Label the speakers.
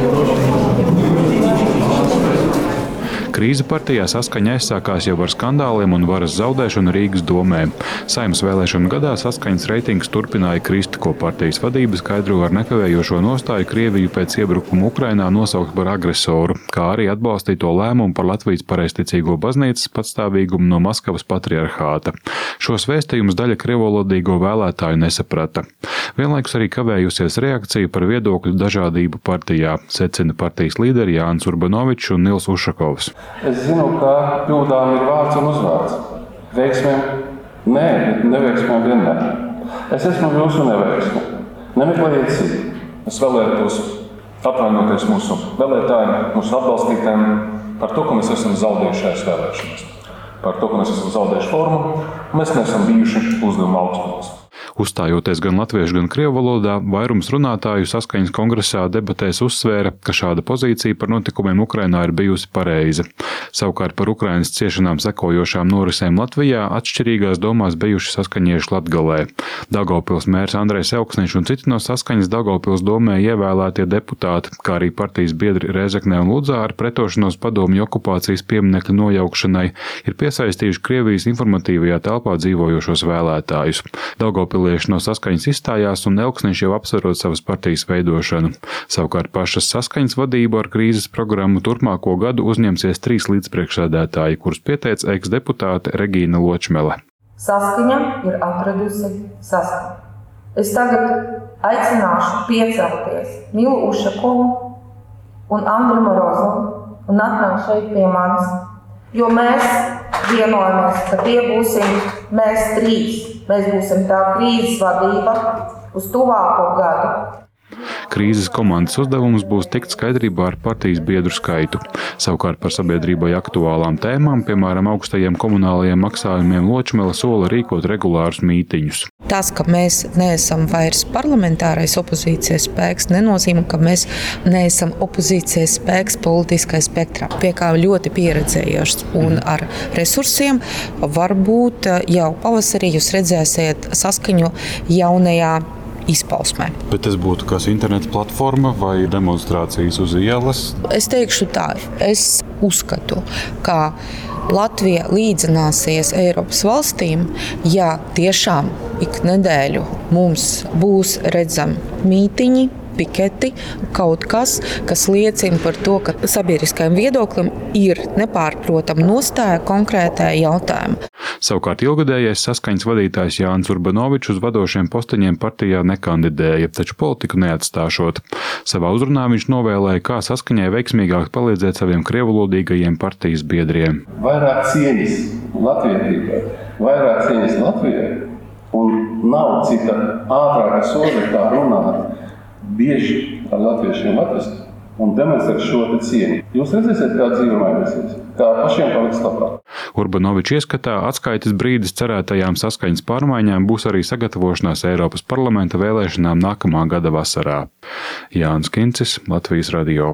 Speaker 1: de Krīze partijā saskaņa aizsākās jau ar skandāliem un varas zaudēšanu Rīgas domē. Saimnes vēlēšanu gadā saskaņas reitings turpināja krist, ko partijas vadība skaidro ar nekavējošo nostāju Krieviju pēc iebrukuma Ukrainā nosaukt par agresoru, kā arī atbalstīto lēmumu par Latvijas pareizticīgo baznīcas patstāvīgumu no Maskavas patriarchāta. Šos vēstījumus daļa krievolodīgo vēlētāju nesaprata. Vienlaikus arī kavējusies reakcija par viedokļu dažādību partijā, secina partijas līderi Jānis Urbanovičs un Nils Ušakovs.
Speaker 2: Es zinu, ka kļūdām ir vārds un uzvārds. Veiksmēm nē, bet neveiksmēm vienmēr. Es esmu jūsu neveiksme. Nemeklējiet citu. Es vēlētos atvainoties mūsu vēlētājiem, mūsu atbalstītājiem par to, ka mēs esam zaudējuši šajās vēlēšanās. Par to, ka mēs esam zaudējuši formu, mēs neesam bijuši uzdevuma augstumos.
Speaker 1: Uzstājoties gan latviešu, gan krievu valodā, vairums runātāju saskaņas kongresā debatēs uzsvēra, ka šāda pozīcija par notikumiem Ukrainā ir bijusi pareiza. Savukārt par Ukrainas ciešanām sekojošām norisēm Latvijā atšķirīgās domās bijuši saskaņieši Latgalē. Daugavpils mērs Andrejs Elksniņš un citi no saskaņas Daugavpils domē ievēlētie deputāti, kā arī partijas biedri Rēzeknē un Ludzā ar pretošanos padomju okupācijas pieminekļu nojaukšanai, ir piesaistījuši Krievijas informatīvajā telpā dzīvojošos vēlētājus. Daugavpilieši no saskaņas izstājās un Elksniņš jau apsverot savas partijas veidošanu. Savukārt pašas saskaņas vadību ar krīzes programmu turpmāko gadu uzņemsies trīs līdzpriekšsēdētāji, kurus pieteica eksdeputāte Regīna Ločmele.
Speaker 3: Saskaņa ir atradusi saskaņu. Es tagad aicināšu piecelties Milu Ušakovu un Andru Morozovu un atnākt šeit pie manis, jo mēs vienojamies, ka tie būsim mēs trīs. Mēs būsim tā krīzes vadība uz tuvāko gadu.
Speaker 1: Krīzes komandas uzdevums būs tikt skaidrībā ar partijas biedru skaitu. Savukārt par sabiedrībai aktuālām tēmām, piemēram, augstajiem komunālajiem maksājumiem, Ločmela sola rīkot regulārus mītiņus.
Speaker 4: Tas, ka mēs neesam vairs parlamentārais opozīcijas spēks, nenozīmē, ka mēs neesam opozīcijas spēks politiskajā spektrā. Pie kā ļoti pieredzējuši un ar resursiem, varbūt jau pavasarī jūs redzēsiet saskaņu jaunajā izpausmē.
Speaker 1: Bet tas būtu kas interneta platforma vai demonstrācijas uz ielas?
Speaker 4: Es teikšu tā, es uzskatu, ka Latvija līdzināsies Eiropas valstīm, ja tiešām ik nedēļu mums būs redzami mītiņi, piketi, kaut kas, kas liecina par to, ka sabiedriskajam viedoklim ir nepārprotama nostāja konkrētajā jautājumā.
Speaker 1: Savukārt ilgadējais saskaņas vadītājs Jānis Urbanovičs uz vadošiem posteņiem partijā nekandidēja, taču politiku neatstāšot. Savā uzrunā viņš novēlēja, kā saskaņai veiksmīgāk palīdzēt saviem krievulodīgajiem partijas biedriem.
Speaker 2: Vairāk cieņas latvietībai, vairāk cieņas Latvijai, un nav cita ātrāka soda, kā runāt bieži ar latviešiem atrast un demonstrēt šo cieņu. Jūs redzēsiet, kā dzīve mainīsies, kā pašiem paliks labāk.
Speaker 1: Urbanovičs ieskatā atskaites brīdis cerētajām saskaņas pārmaiņām būs arī sagatavošanās Eiropas parlamenta vēlēšanām nākamā gada vasarā. Jānis Kincis, Latvijas radio.